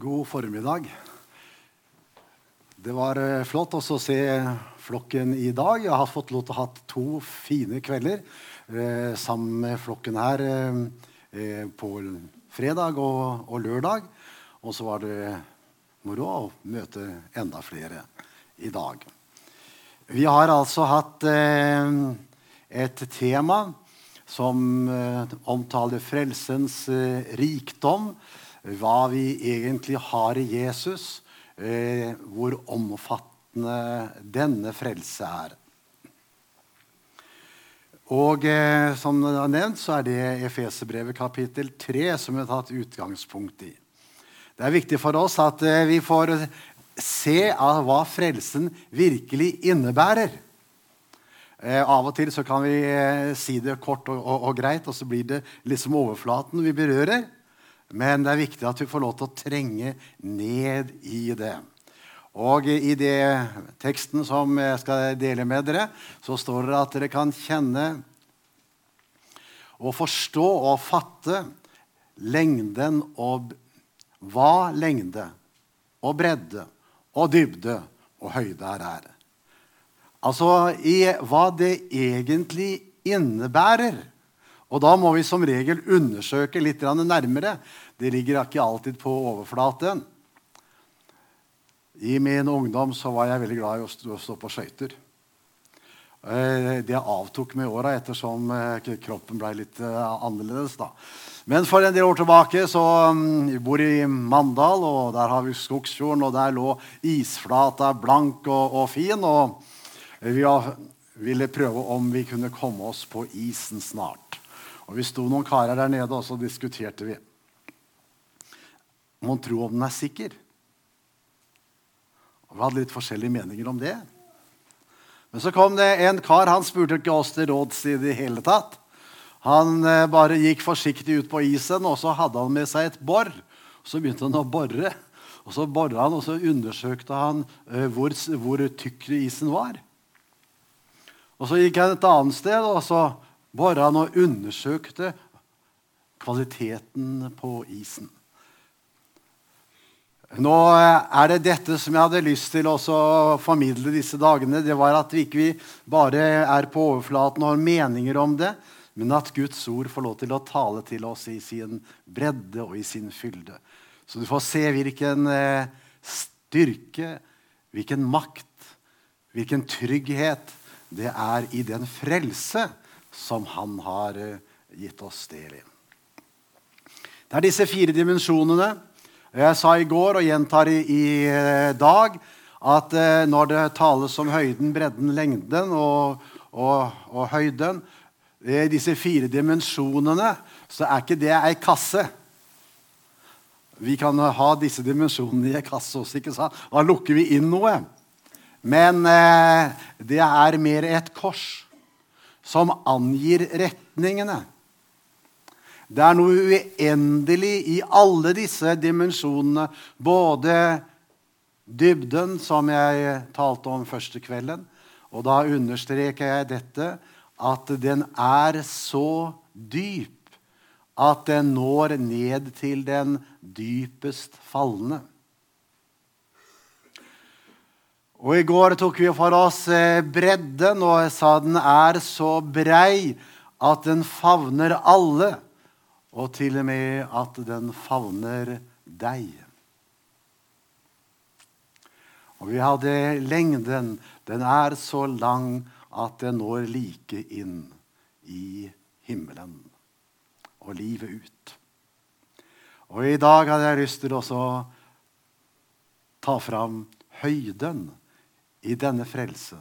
God formiddag. Det var eh, flott å se flokken i dag. Jeg har fått lov til å ha to fine kvelder eh, sammen med flokken her eh, eh, på fredag og, og, lørdag. Og så var det moro å møte enda flere i dag. Vi har altså hatt eh, et tema som eh, omtaler frelsens rikdom hva vi egentlig har i Jesus, eh, hvor omfattende denne frelse er. Og eh, som det er nevnt, så er det Efeserbrevet kapittel 3 som vi har tatt utgangspunkt i. Det er viktig for oss at eh, vi får se hva frelsen virkelig innebærer. Eh, av og til så kan vi eh, si det kort og, og, og, greit, og så blir det liksom overflaten vi berører. Men det er viktig at vi får lov til å trenge ned i det. Og i det teksten som jeg skal dele med dere, så står det at dere kan kjenne og forstå og fatte lengden og hva lengde og bredde og dybde og høyde her er. Altså i hva det egentlig innebærer og da må vi som regel undersøke litt nærmere. Det ligger ikke alltid på overflaten. I min ungdom var jeg veldig glad i å stå, på skøyter. Eh, det avtok med åra ettersom eh, kroppen ble litt eh, annerledes. da. Men for en del år tilbake så mm, Vi bor i Mandal, og der har vi Skogsfjorden. Og der lå isflata blank og, og fin. Og vi ville prøve om vi kunne komme oss på isen snart. Og Vi sto noen karer der nede, og så diskuterte vi. Mon tro om den er sikker? Og Vi hadde litt forskjellige meninger om det. Men så kom det en kar. Han spurte ikke oss til råds i det hele tatt. Han eh, bare gikk forsiktig ut på isen, og så hadde han med seg et bor. Så begynte han å bore. Og Så bora han, og så undersøkte han eh, hvor, hvor tykk isen var. Og Så gikk han et annet sted, og så bare han og undersøkte kvaliteten på isen. Nå er det dette som jeg hadde lyst til å formidle disse dagene. Det var at vi ikke bare er på overflaten og har meninger om det, men at Guds ord får lov til å tale til oss i sin bredde og i sin fylde. Så du får se hvilken eh, styrke, hvilken makt, hvilken trygghet det er i den frelse som han har eh, gitt oss del i. Det er disse fire dimensjonene. Jeg sa i går og gjentar i, i eh, dag at eh, når det tales om høyden, bredden, lengden og, og, og høyden Disse fire dimensjonene, så er ikke det ei kasse. Vi kan ha disse dimensjonene i ei kasse også. ikke sant? Da lukker vi inn noe. Men eh, det er mer et kors som angir retningene. Det er noe uendelig i alle disse dimensjonene. Både dybden, som jeg talte om første kvelden, og da understreker jeg dette at den er så dyp at den når ned til den dypest falne. Og I går tok vi for oss eh, bredden, og jeg sa den er så brei at den favner alle. Og til og med at den favner deg. Og vi hadde lengden. Den er så lang at den når like inn i himmelen og livet ut. Og i dag hadde jeg lyst til å ta fram høyden i denne frelse,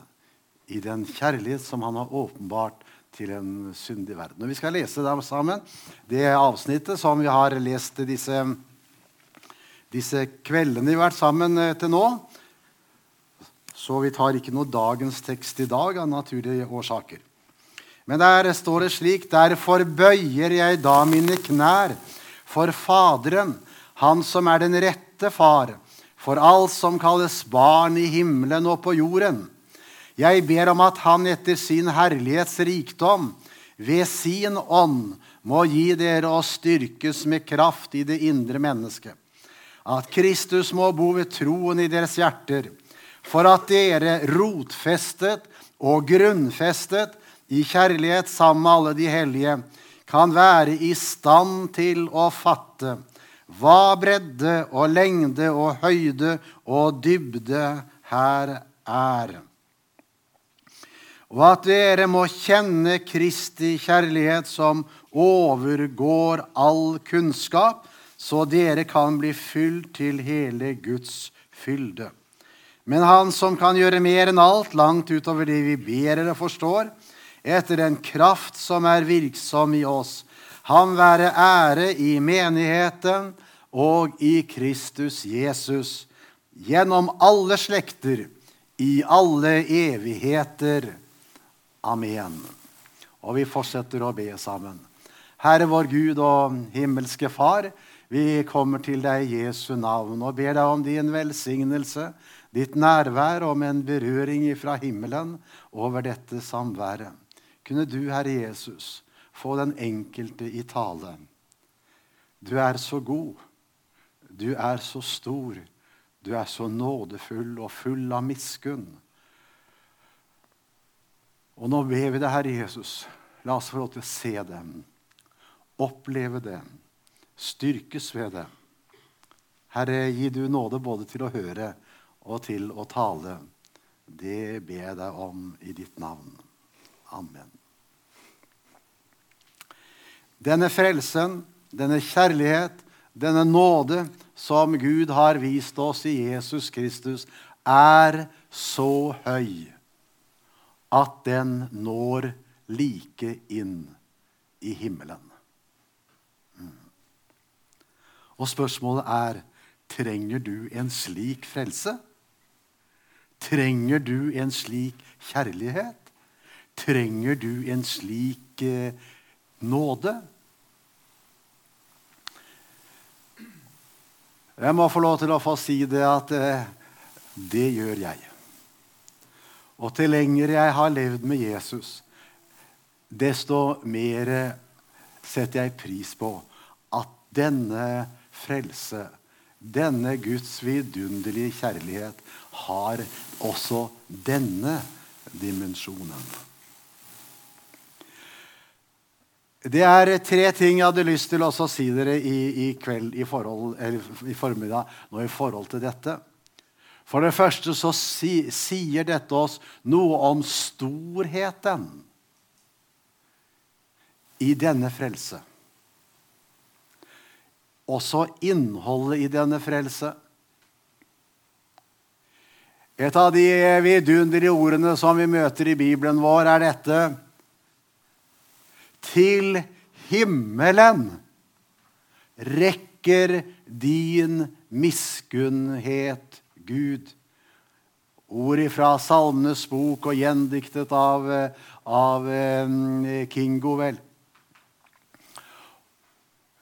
i den kjærlighet som han har åpenbart til en syndig verden. Og Vi skal lese det sammen, det avsnittet som vi har lest disse, disse kveldene vi har vært sammen eh, til nå. Så vi tar ikke noe dagens tekst i dag av naturlige årsaker. Men der står det slik.: Derfor bøyer jeg da mine knær for Faderen, Han som er den rette far, for alt som kalles barn i himmelen og på jorden. Jeg ber om at Han etter sin herlighets rikdom ved sin ånd må gi dere å styrkes med kraft i det indre mennesket. at Kristus må bo ved troen i deres hjerter, for at dere, rotfestet og grunnfestet i kjærlighet sammen med alle de hellige, kan være i stand til å fatte hva bredde og lengde og høyde og dybde her er. Og at dere må kjenne Kristi kjærlighet som overgår all kunnskap, så dere kan bli fylt til hele Guds fylde. Men Han som kan gjøre mer enn alt, langt utover det vi ber eller forstår, etter den kraft som er virksom i oss, han være ære i menigheten og i Kristus Jesus, gjennom alle slekter, i alle evigheter. Amen. Og vi fortsetter å be sammen. Herre vår Gud og himmelske Far, vi kommer til deg i Jesu navn og ber deg om din velsignelse, ditt nærvær, om en berøring fra himmelen over dette samværet. Kunne du, Herre Jesus, få den enkelte i tale. Du er så god. Du er så stor. Du er så nådefull og full av miskunn. Og nå ber vi deg, Herre Jesus, la oss få lov til å se dem, oppleve dem styrkes ved det. Herre, gi du nåde både til å høre og til å tale. Det ber jeg deg om i ditt navn. Amen. Denne frelsen, denne kjærlighet, denne nåde som Gud har vist oss i Jesus Kristus, er så høy at den når like inn i himmelen. Og spørsmålet er trenger du en slik frelse? Trenger du en slik kjærlighet? Trenger du en slik eh, nåde? Jeg må få lov til å få si det at eh, det gjør jeg. Og til lenger jeg har levd med Jesus, desto mer setter jeg pris på at denne frelse, denne Guds vidunderlige kjærlighet, har også denne dimensjonen. Det er tre ting jeg hadde lyst til å si dere i, i kveld i, forhold, i, formiddag nå i forhold til dette. For det første så si, sier dette oss noe om storheten i denne frelse også innholdet i denne frelse. Et av de vidunderlige ordene som vi møter i Bibelen vår, er dette Til himmelen rekker din miskunnhet, Gud. Ord fra Salmenes bok og gjendiktet av, av eh, Kingo, vel.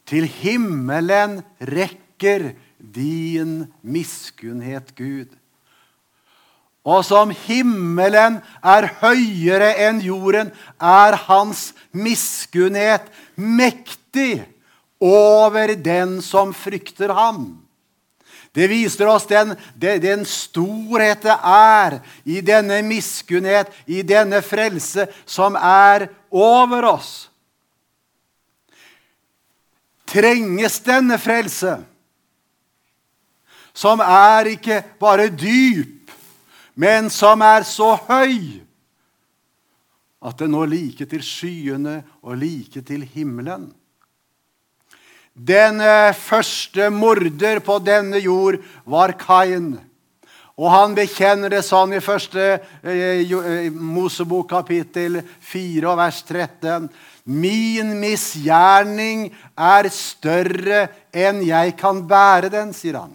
Til himmelen rekker din miskunnhet, Gud. Og som himmelen er høyere enn jorden, er hans miskunnhet mektig over den som frykter ham. Det viser oss den, den, den storhet det er i denne miskunnhet, i denne frelse, som er over oss trenges denne frelse, som er ikke bare dyp, men som er så høy at den når like til skyene og like til himmelen. Den eh, første morder på denne jord var Kain. Og han bekjenner det sånn i første eh, eh Mosebok kapittel 4 vers 13. Min misgjerning er større enn jeg kan bære den, sier han.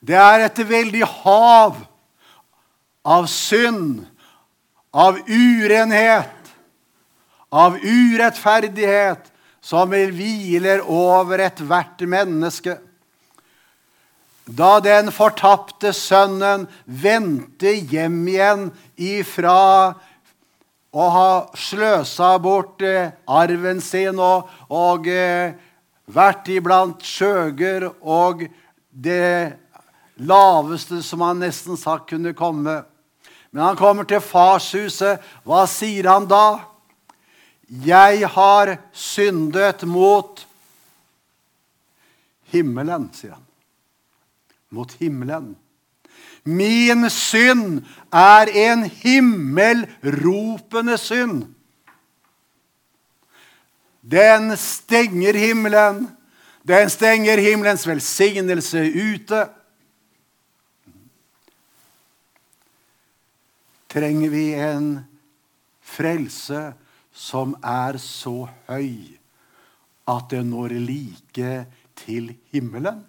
Det er et veldig hav av synd, av urenhet, av urettferdighet, som hviler over ethvert menneske. Da den fortapte sønnen vendte hjem igjen ifra å ha sløsa bort eh, arven sin og, og eh, vært iblant skjøger og det laveste som han nesten sagt kunne komme. Men han kommer til farshuset. Hva sier han da? Jeg har syndet mot himmelen, sier han. Mot himmelen. Min synd er en himmelropende synd. Den stenger himmelen. Den stenger himmelens velsignelse ute. Trenger vi en frelse som er så høy at det når like til himmelen?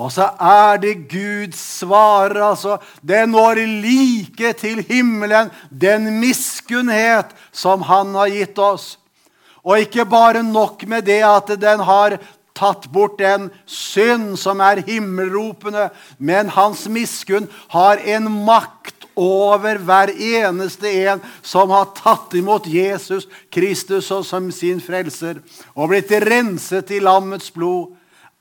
Og så er det Gud svarer, altså. Det når like til himmelen, den miskunnhet som Han har gitt oss. Og ikke bare nok med det at den har tatt bort den synd som er himmelropende, men hans miskunn har en makt over hver eneste en som har tatt imot Jesus Kristus som sin frelser og blitt renset i lammets blod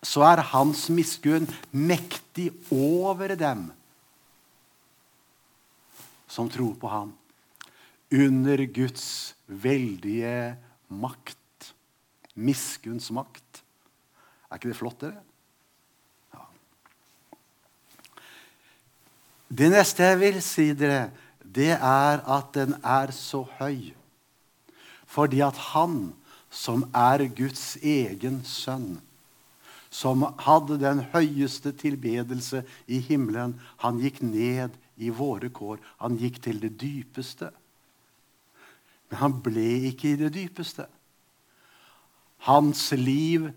så er hans miskunn mektig over dem som tror på ham. Under Guds veldige makt. Miskunns makt. Er ikke det flott, dere? Ja. Det neste jeg vil si dere, det er at den er så høy. Fordi at han som er Guds egen sønn, som hadde den høyeste tilbedelse i himmelen. Han gikk ned i våre kår. Han gikk til det dypeste. Men han ble ikke i det dypeste. Hans liv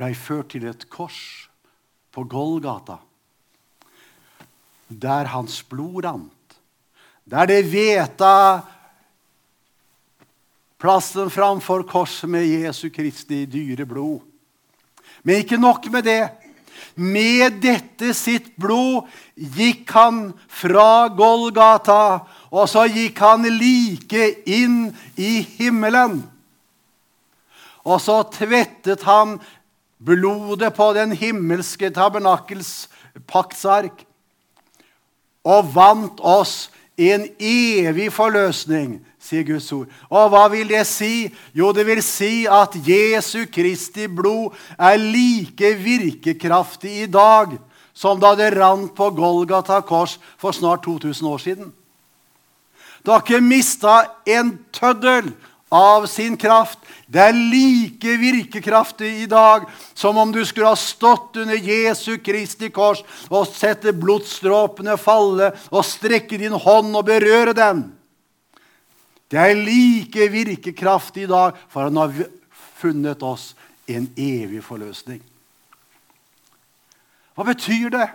ble ført til et kors på Golgata, der hans blod rant. Der det hveta plassen framfor korset med Jesu Kristi dyre blod. Men ikke nok med det. Med dette sitt blod gikk han fra Golgata, og så gikk han like inn i himmelen. Og så tvettet han blodet på den himmelske tabernakels paktsark og vant oss en evig forløsning sier Guds ord. Og hva vil det si? Jo, det vil si at Jesu Kristi blod er like virkekraftig i dag som da det rant på Golgata kors for snart 2000 år siden. Du har ikke mista en tøddel av sin kraft. Det er like virkekraftig i dag som om du skulle ha stått under Jesu Kristi kors og sett blodstråpene falle og strekke din hånd og berøre den. Det er like virkekraftig i dag, for han har funnet oss en evig forløsning. Hva betyr det?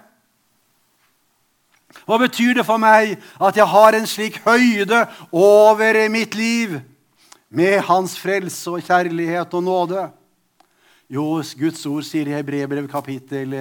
Hva betyr det for meg at jeg har en slik høyde over mitt liv med Hans frelse og kjærlighet og nåde? Jo, Guds ord sier i Hebrebrev kapittel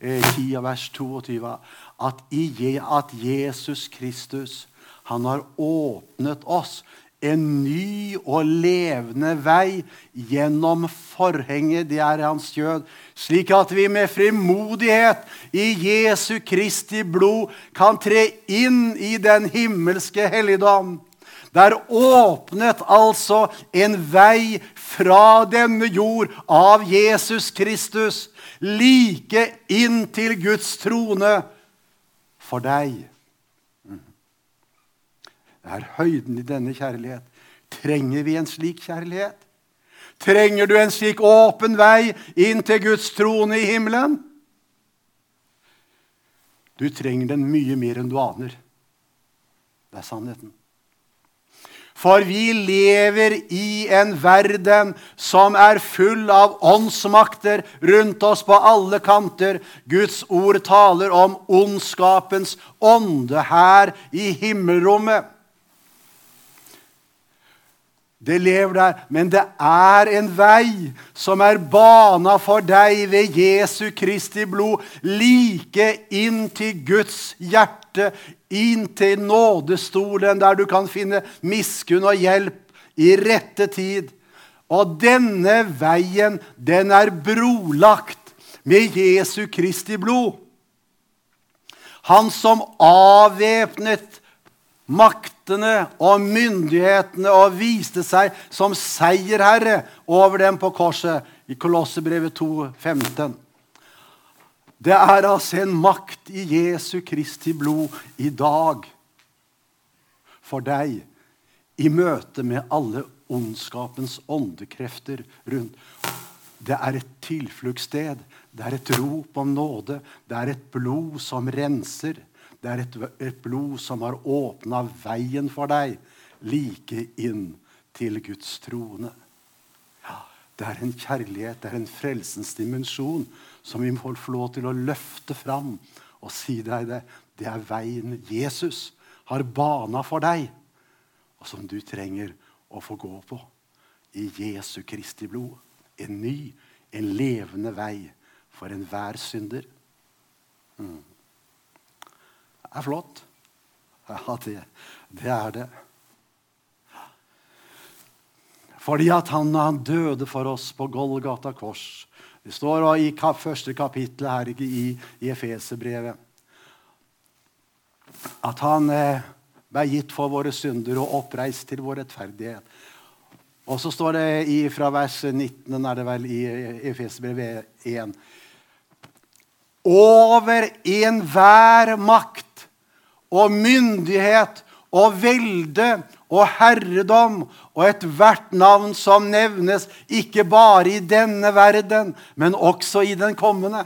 10 eh, vers 22 at, at Jesus Kristus han har åpnet oss en ny og levende vei gjennom forhenget, det er hans kjød, slik at vi med frimodighet i Jesu Kristi blod kan tre inn i den himmelske helligdom. Der åpnet altså en vei fra denne jord av Jesus Kristus, like inn til Guds trone for deg. Det er høyden i denne kjærlighet. Trenger vi en slik kjærlighet? Trenger du en slik åpen vei inn til Guds trone i himmelen? Du trenger den mye mer enn du aner. Det er sannheten. For vi lever i en verden som er full av åndsmakter rundt oss på alle kanter. Guds ord taler om ondskapens ånde her i himmelrommet. Det lever der. Men det er en vei som er bana for deg ved Jesu Kristi blod, like inn til Guds hjerte, inn til nådestolen, der du kan finne miskunn og hjelp i rette tid. Og denne veien, den er brolagt med Jesu Kristi blod. Han som avvæpnet maktene og myndighetene og viste seg som seierherre over dem på korset i Kolossebrevet 2, 15. Det er altså en makt i Jesu Kristi blod i dag for deg i møte med alle ondskapens åndekrefter rundt. Det er et tilfluktssted. Det er et rop om nåde. Det er et blod som renser. Det er et, et blod som har åpna veien for deg like inn til Guds trone. Ja, det er en kjærlighet, det er en frelsens dimensjon som vi må få lov til å løfte fram og si deg det. Det er veien Jesus har bana for deg, og som du trenger å få gå på i Jesu Kristi blod. En ny, en levende vei for enhver synder. Mm. Det er flott. Ja, det, det er det. Fordi at han, han, døde for oss på Golgata kors. Det står i første kapittel her i, i Efeserbrevet at han eh, ble gitt for våre synder og oppreist til vår rettferdighet. Og så står det fra vers 19 er det vel i Efeserbrevet 1 Over enhver makt og myndighet og velde og herredom og ethvert navn som nevnes, ikke bare i denne verden, men også i den kommende.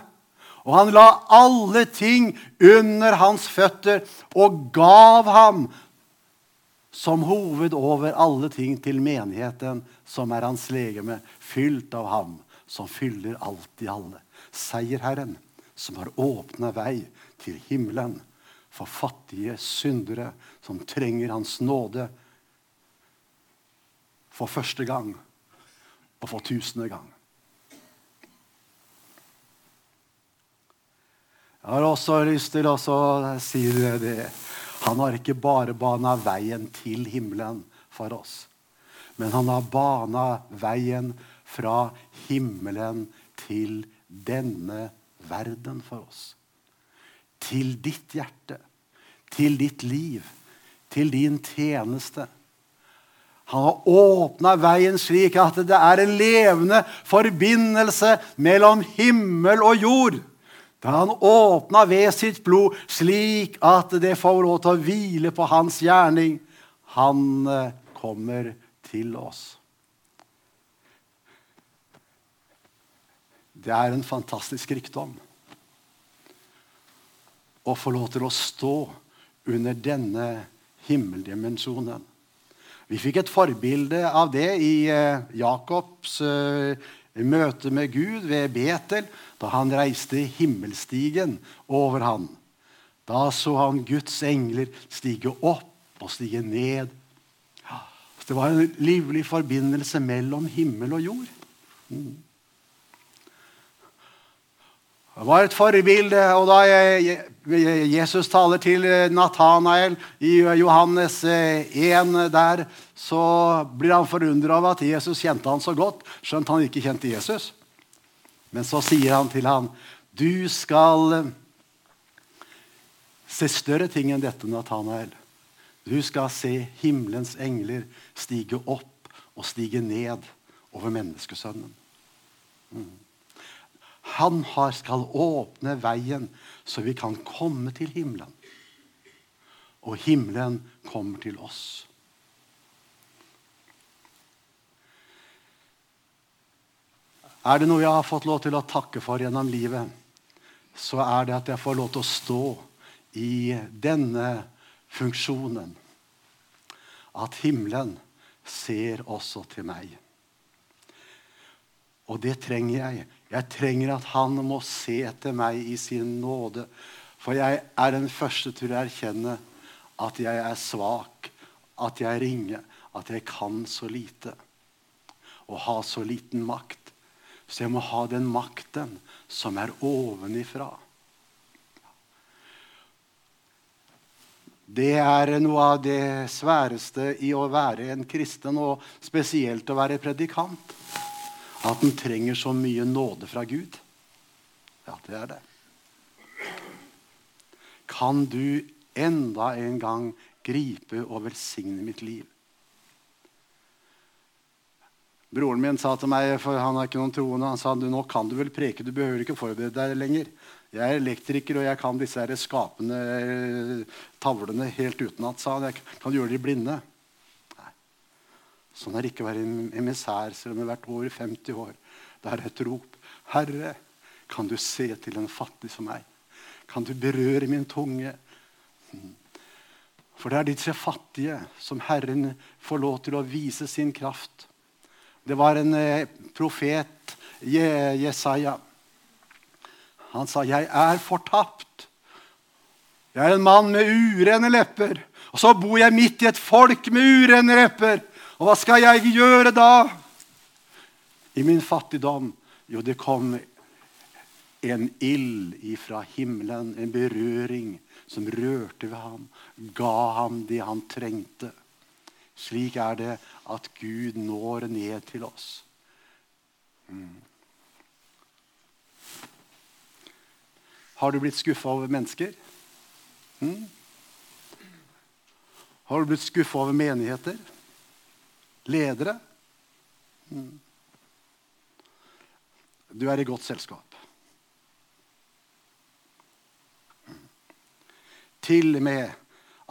Og han la alle ting under hans føtter og gav ham som hoved over alle ting til menigheten, som er hans legeme, fylt av ham som fyller alt i alle. Seierherren, som har åpna vei til himmelen for fattige syndere som trenger hans nåde for første gang og for tusende gang. Jeg har også lyst til å si det. Han har ikke bare bana veien til himmelen for oss, men han har bana veien fra himmelen til denne verden for oss. Til ditt hjerte, til ditt liv, til din tjeneste. Han har åpna veien slik at det er en levende forbindelse mellom himmel og jord. Da han åpna ved sitt blod, slik at det får lov til å hvile på hans gjerning. Han eh, kommer til oss. Det er en fantastisk rikdom å få lov til å stå under denne himmeldimensjonen. Vi fikk et forbilde av det i eh, Jakobs eh, møte med Gud ved Betel, da han reiste himmelstigen over han. Da så han Guds engler stige opp og stige ned. Det var en livlig forbindelse mellom himmel og jord. Det var et forbilde. Og da Jesus taler til Natanael i Johannes 1 eh, der, så blir han forundra over at Jesus kjente han så godt, skjønt han ikke kjente Jesus. Men så sier han til ham, 'Du skal eh, se større ting enn dette, Natanael.' 'Du skal se himmelens engler stige opp og stige ned over menneskesønnen.' Mm. Han skal åpne veien så vi kan komme til himmelen. Og himmelen kommer til oss. Er det noe jeg har fått lov til å takke for gjennom livet, så er det at jeg får lov til å stå i denne funksjonen. At himmelen ser også til meg. Og det trenger jeg. Jeg trenger at han må se etter meg i sin nåde. For jeg er den første til å erkjenne at jeg er svak, at jeg er ringe, at jeg kan så lite. Og ha så liten makt. Så jeg må ha den makten som er ovenifra. Det er noe av det sværeste i å være en kristen, og spesielt å være predikant. At en trenger så mye nåde fra Gud. Ja, det er det. Kan du enda en gang gripe og velsigne mitt liv? Broren min sa til meg, for han er ikke noen troende, han sa nå kan du vel preke, du behøver ikke forberede deg lenger. Jeg er elektriker, og jeg kan disse skapende eh, tavlene helt utenat. sa han. Jeg kan gjøre de blinde. Sånn er ikke å være emissær selv om jeg har vært over 50 år. Det er et rop. Herre, kan du se til en fattig som meg? Kan du berøre min tunge? For det er disse fattige som Herren får lov til å vise sin kraft. Det var en eh, profet, Jesaja. Han sa, 'Jeg er fortapt'. Jeg er en mann med urene lepper. Og så bor jeg midt i et folk med urene lepper. Og hva skal jeg gjøre da? I min fattigdom Jo, det kom en ild ifra himmelen, en berøring som rørte ved ham, ga ham det han trengte. Slik er det at Gud når ned til oss. Mm. Har du blitt skuffa over mennesker? Mm? Har du blitt skuffa over menigheter? Ledere? Mm. Du er i godt selskap. Til og med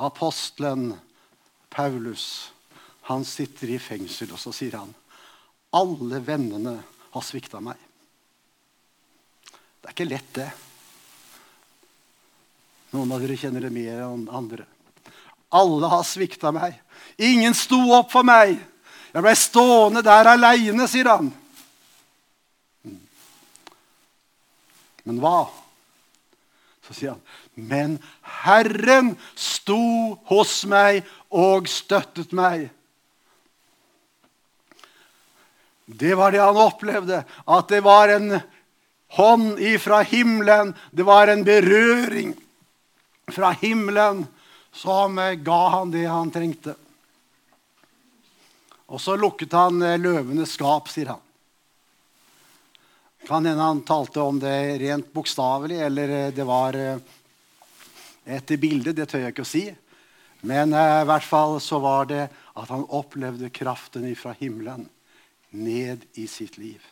apostelen Paulus han sitter i fengsel, og så sier han alle vennene har svikta meg. Det er ikke lett, det. Noen av dere kjenner det mer enn andre. Alle har svikta meg. Ingen sto opp for meg. Jeg ble stående der aleine, sier han. Men hva? Så sier han, men Herren sto hos meg og støttet meg. Det var det han opplevde. At det var en hånd ifra himmelen. Det var en berøring fra himmelen som ga han det han trengte. Og så lukket han eh, løvenes skap, sier han. Kan hende han talte om det rent bokstavelig, eller eh, det var et bilde. Det tør jeg ikke å si. Men i hvert fall så var det at han opplevde kraften fra himmelen ned i sitt liv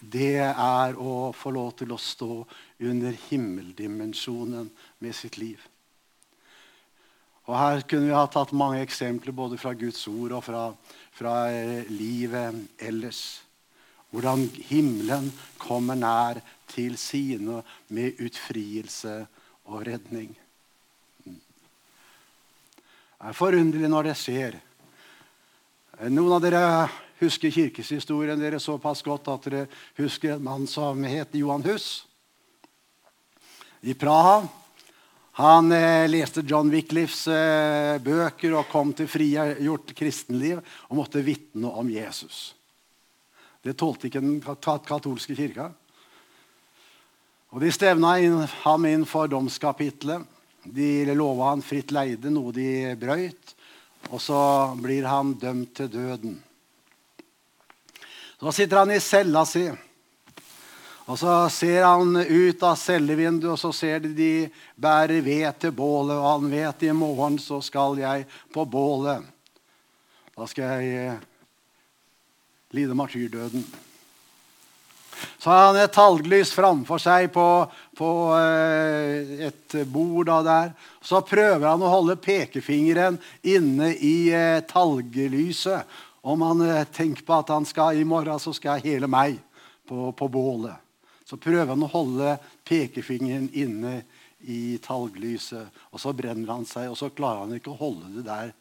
det er å få lov til å stå under himmeldimensjonen med sitt liv. Og Her kunne vi ha tatt mange eksempler både fra Guds ord og fra, fra eh, livet ellers. Hvordan himmelen kommer nær til sine med utfrielse og redning. Det er forunderlig når det skjer. Noen av dere husker kirkeshistorien dere såpass godt at dere husker en mann som het Johan Hus i Praha. Han eh, leste John Wickliffs eh, bøker og kom til frigjort kristenliv og måtte vitne om Jesus. Det tålte ikke den katolske kirka. Og De stevna inn, ham inn for domskapitlet. De lova han fritt leide, noe de brøyt. Og så blir han dømt til døden. Så sitter han i cella si. Og så ser han ut av cellevinduet, og så ser de de bærer ved til bålet. Og han vet i morgen så skal jeg på bålet. Da skal jeg eh, lide martyrdøden. Så har han et talglys framfor seg på, på eh, et bord da der. Så prøver han å holde pekefingeren inne i talgelyset. talglyset. Om han eh, tenker på at han skal, i morgen så skal hele meg på, på bålet, så prøver han å holde pekefingeren inne i talglyset. Og så brenner han seg, og så klarer han ikke å holde det der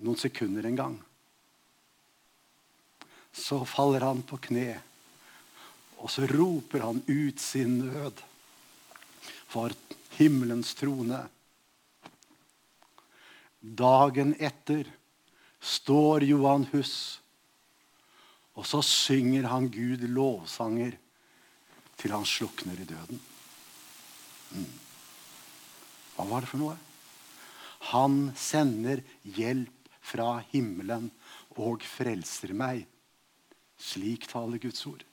noen sekunder engang. Så faller han på kne, og så roper han ut sin nød for himmelens trone. Dagen etter står Johan Hus. Og så synger han Gud lovsanger til han slukner i døden. Mm. Hva var det for noe? Han sender hjelp fra himmelen og frelser meg. Slik taler Guds ord.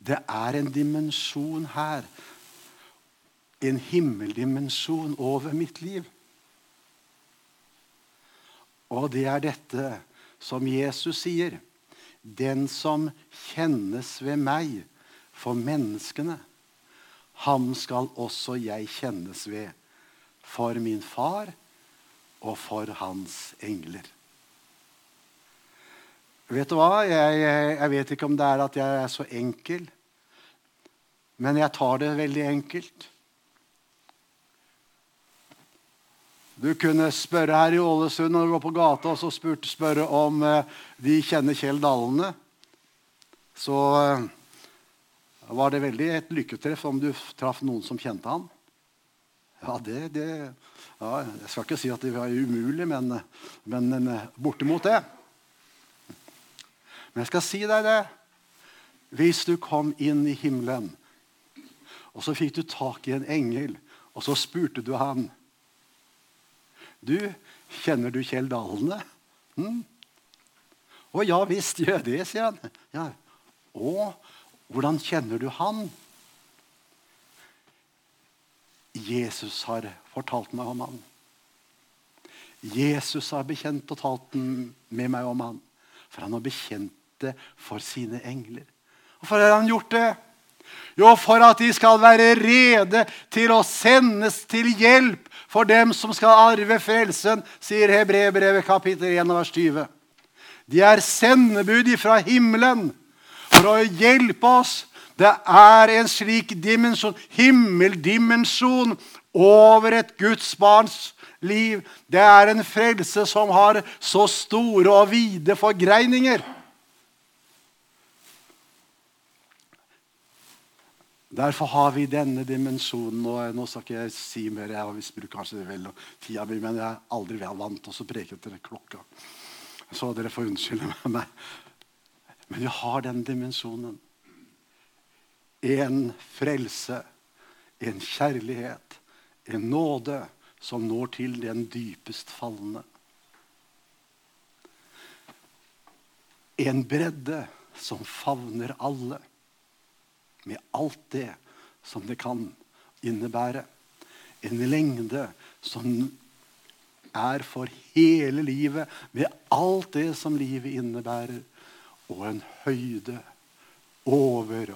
Det er en dimensjon her, en himmeldimensjon over mitt liv. Og det er dette som Jesus sier. Den som kjennes ved meg for menneskene, ham skal også jeg kjennes ved for min far og for hans engler. Vet du hva? Jeg, jeg, jeg, vet ikke om det er at jeg er så enkel, men jeg tar det veldig enkelt. Du kunne spørre her i Ålesund når du går på gata og så spørre om eh, de kjenner Kjell Dalene. Så eh, var det veldig et lykketreff om du traff noen som kjente han. Ja, det, det ja, Jeg skal ikke si at det var umulig, men, men, men bortimot det. Men jeg skal si deg det. Hvis du kom inn i himmelen, og så fikk du tak i en engel, og så spurte du han Du, kjenner du Kjell Dalene? Hm? Å ja visst gjør det, sier han. Ja. Å, hvordan kjenner du han? Jesus har fortalt meg om han. Jesus har bekjent og talt med meg om han. For han har bekjent det for sine engler. Hvorfor har han gjort det? Jo, for at de skal være rede til å sendes til hjelp for dem som skal arve frelsen, sier Hebrebrevet kapittel 1 vers 20. De er sendebud fra himmelen for å hjelpe oss. Det er en slik dimensjon, himmeldimensjon over et Guds barns liv. Det er en frelse som har så store og vide forgreininger. Derfor har vi denne dimensjonen. og Nå skal ikke jeg si mer, jeg misbruker kanskje vel tida mi, men jeg er aldri vant til å preke etter klokka. Så dere får unnskylde meg. Men vi har den dimensjonen. En frelse, en kjærlighet, en nåde som når til den dypest falne. En bredde som favner alle med alt det som det kan innebære. En lengde som er for hele livet, med alt det som livet innebærer. Og en høyde over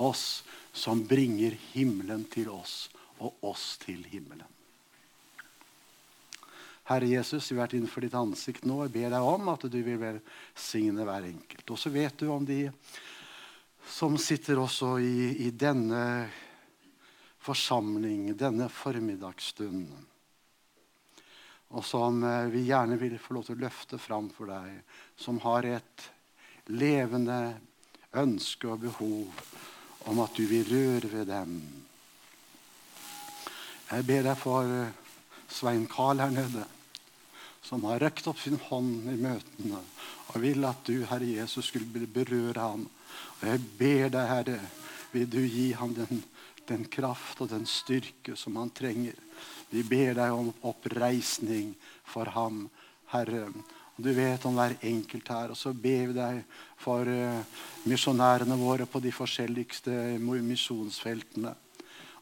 oss som bringer himmelen til oss, og oss til himmelen. Herre Jesus, vi har vært innenfor ditt ansikt nå. Jeg ber deg om at du vil velsigne hver enkelt. Og så vet du om de som sitter også i, i denne forsamling, denne formiddagsstunden. Og som eh, vi gjerne vil få lov til å løfte fram for deg, som har et levende ønske og behov om at du vil røre ved dem. Jeg ber deg for eh, Svein Karl her nede, som har røkt opp sin hånd i møtene og vil at du, Herre Jesus, skulle berøre ham og jeg ber deg, Herre, vil du gi ham den, den kraft og den styrke som han trenger. Vi ber deg om oppreisning for ham, Herre. Du vet om hver enkelt her. Og så ber vi deg for uh, misjonærene våre på de forskjelligste misjonsfeltene.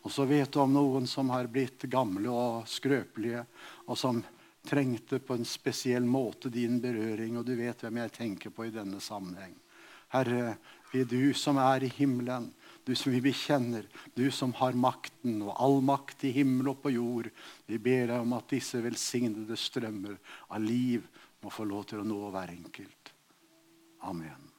Og så vet du om noen som har blitt gamle og skrøpelige, og som trengte på en spesiell måte din berøring. Og du vet hvem jeg tenker på i denne sammenheng. Herre, vi du som er i himmelen, du som vi bekjenner, du som har makten og all makt i himmel og på jord. Vi ber deg om at disse velsignede strømmer av liv må få lov til å nå hver enkelt. Amen.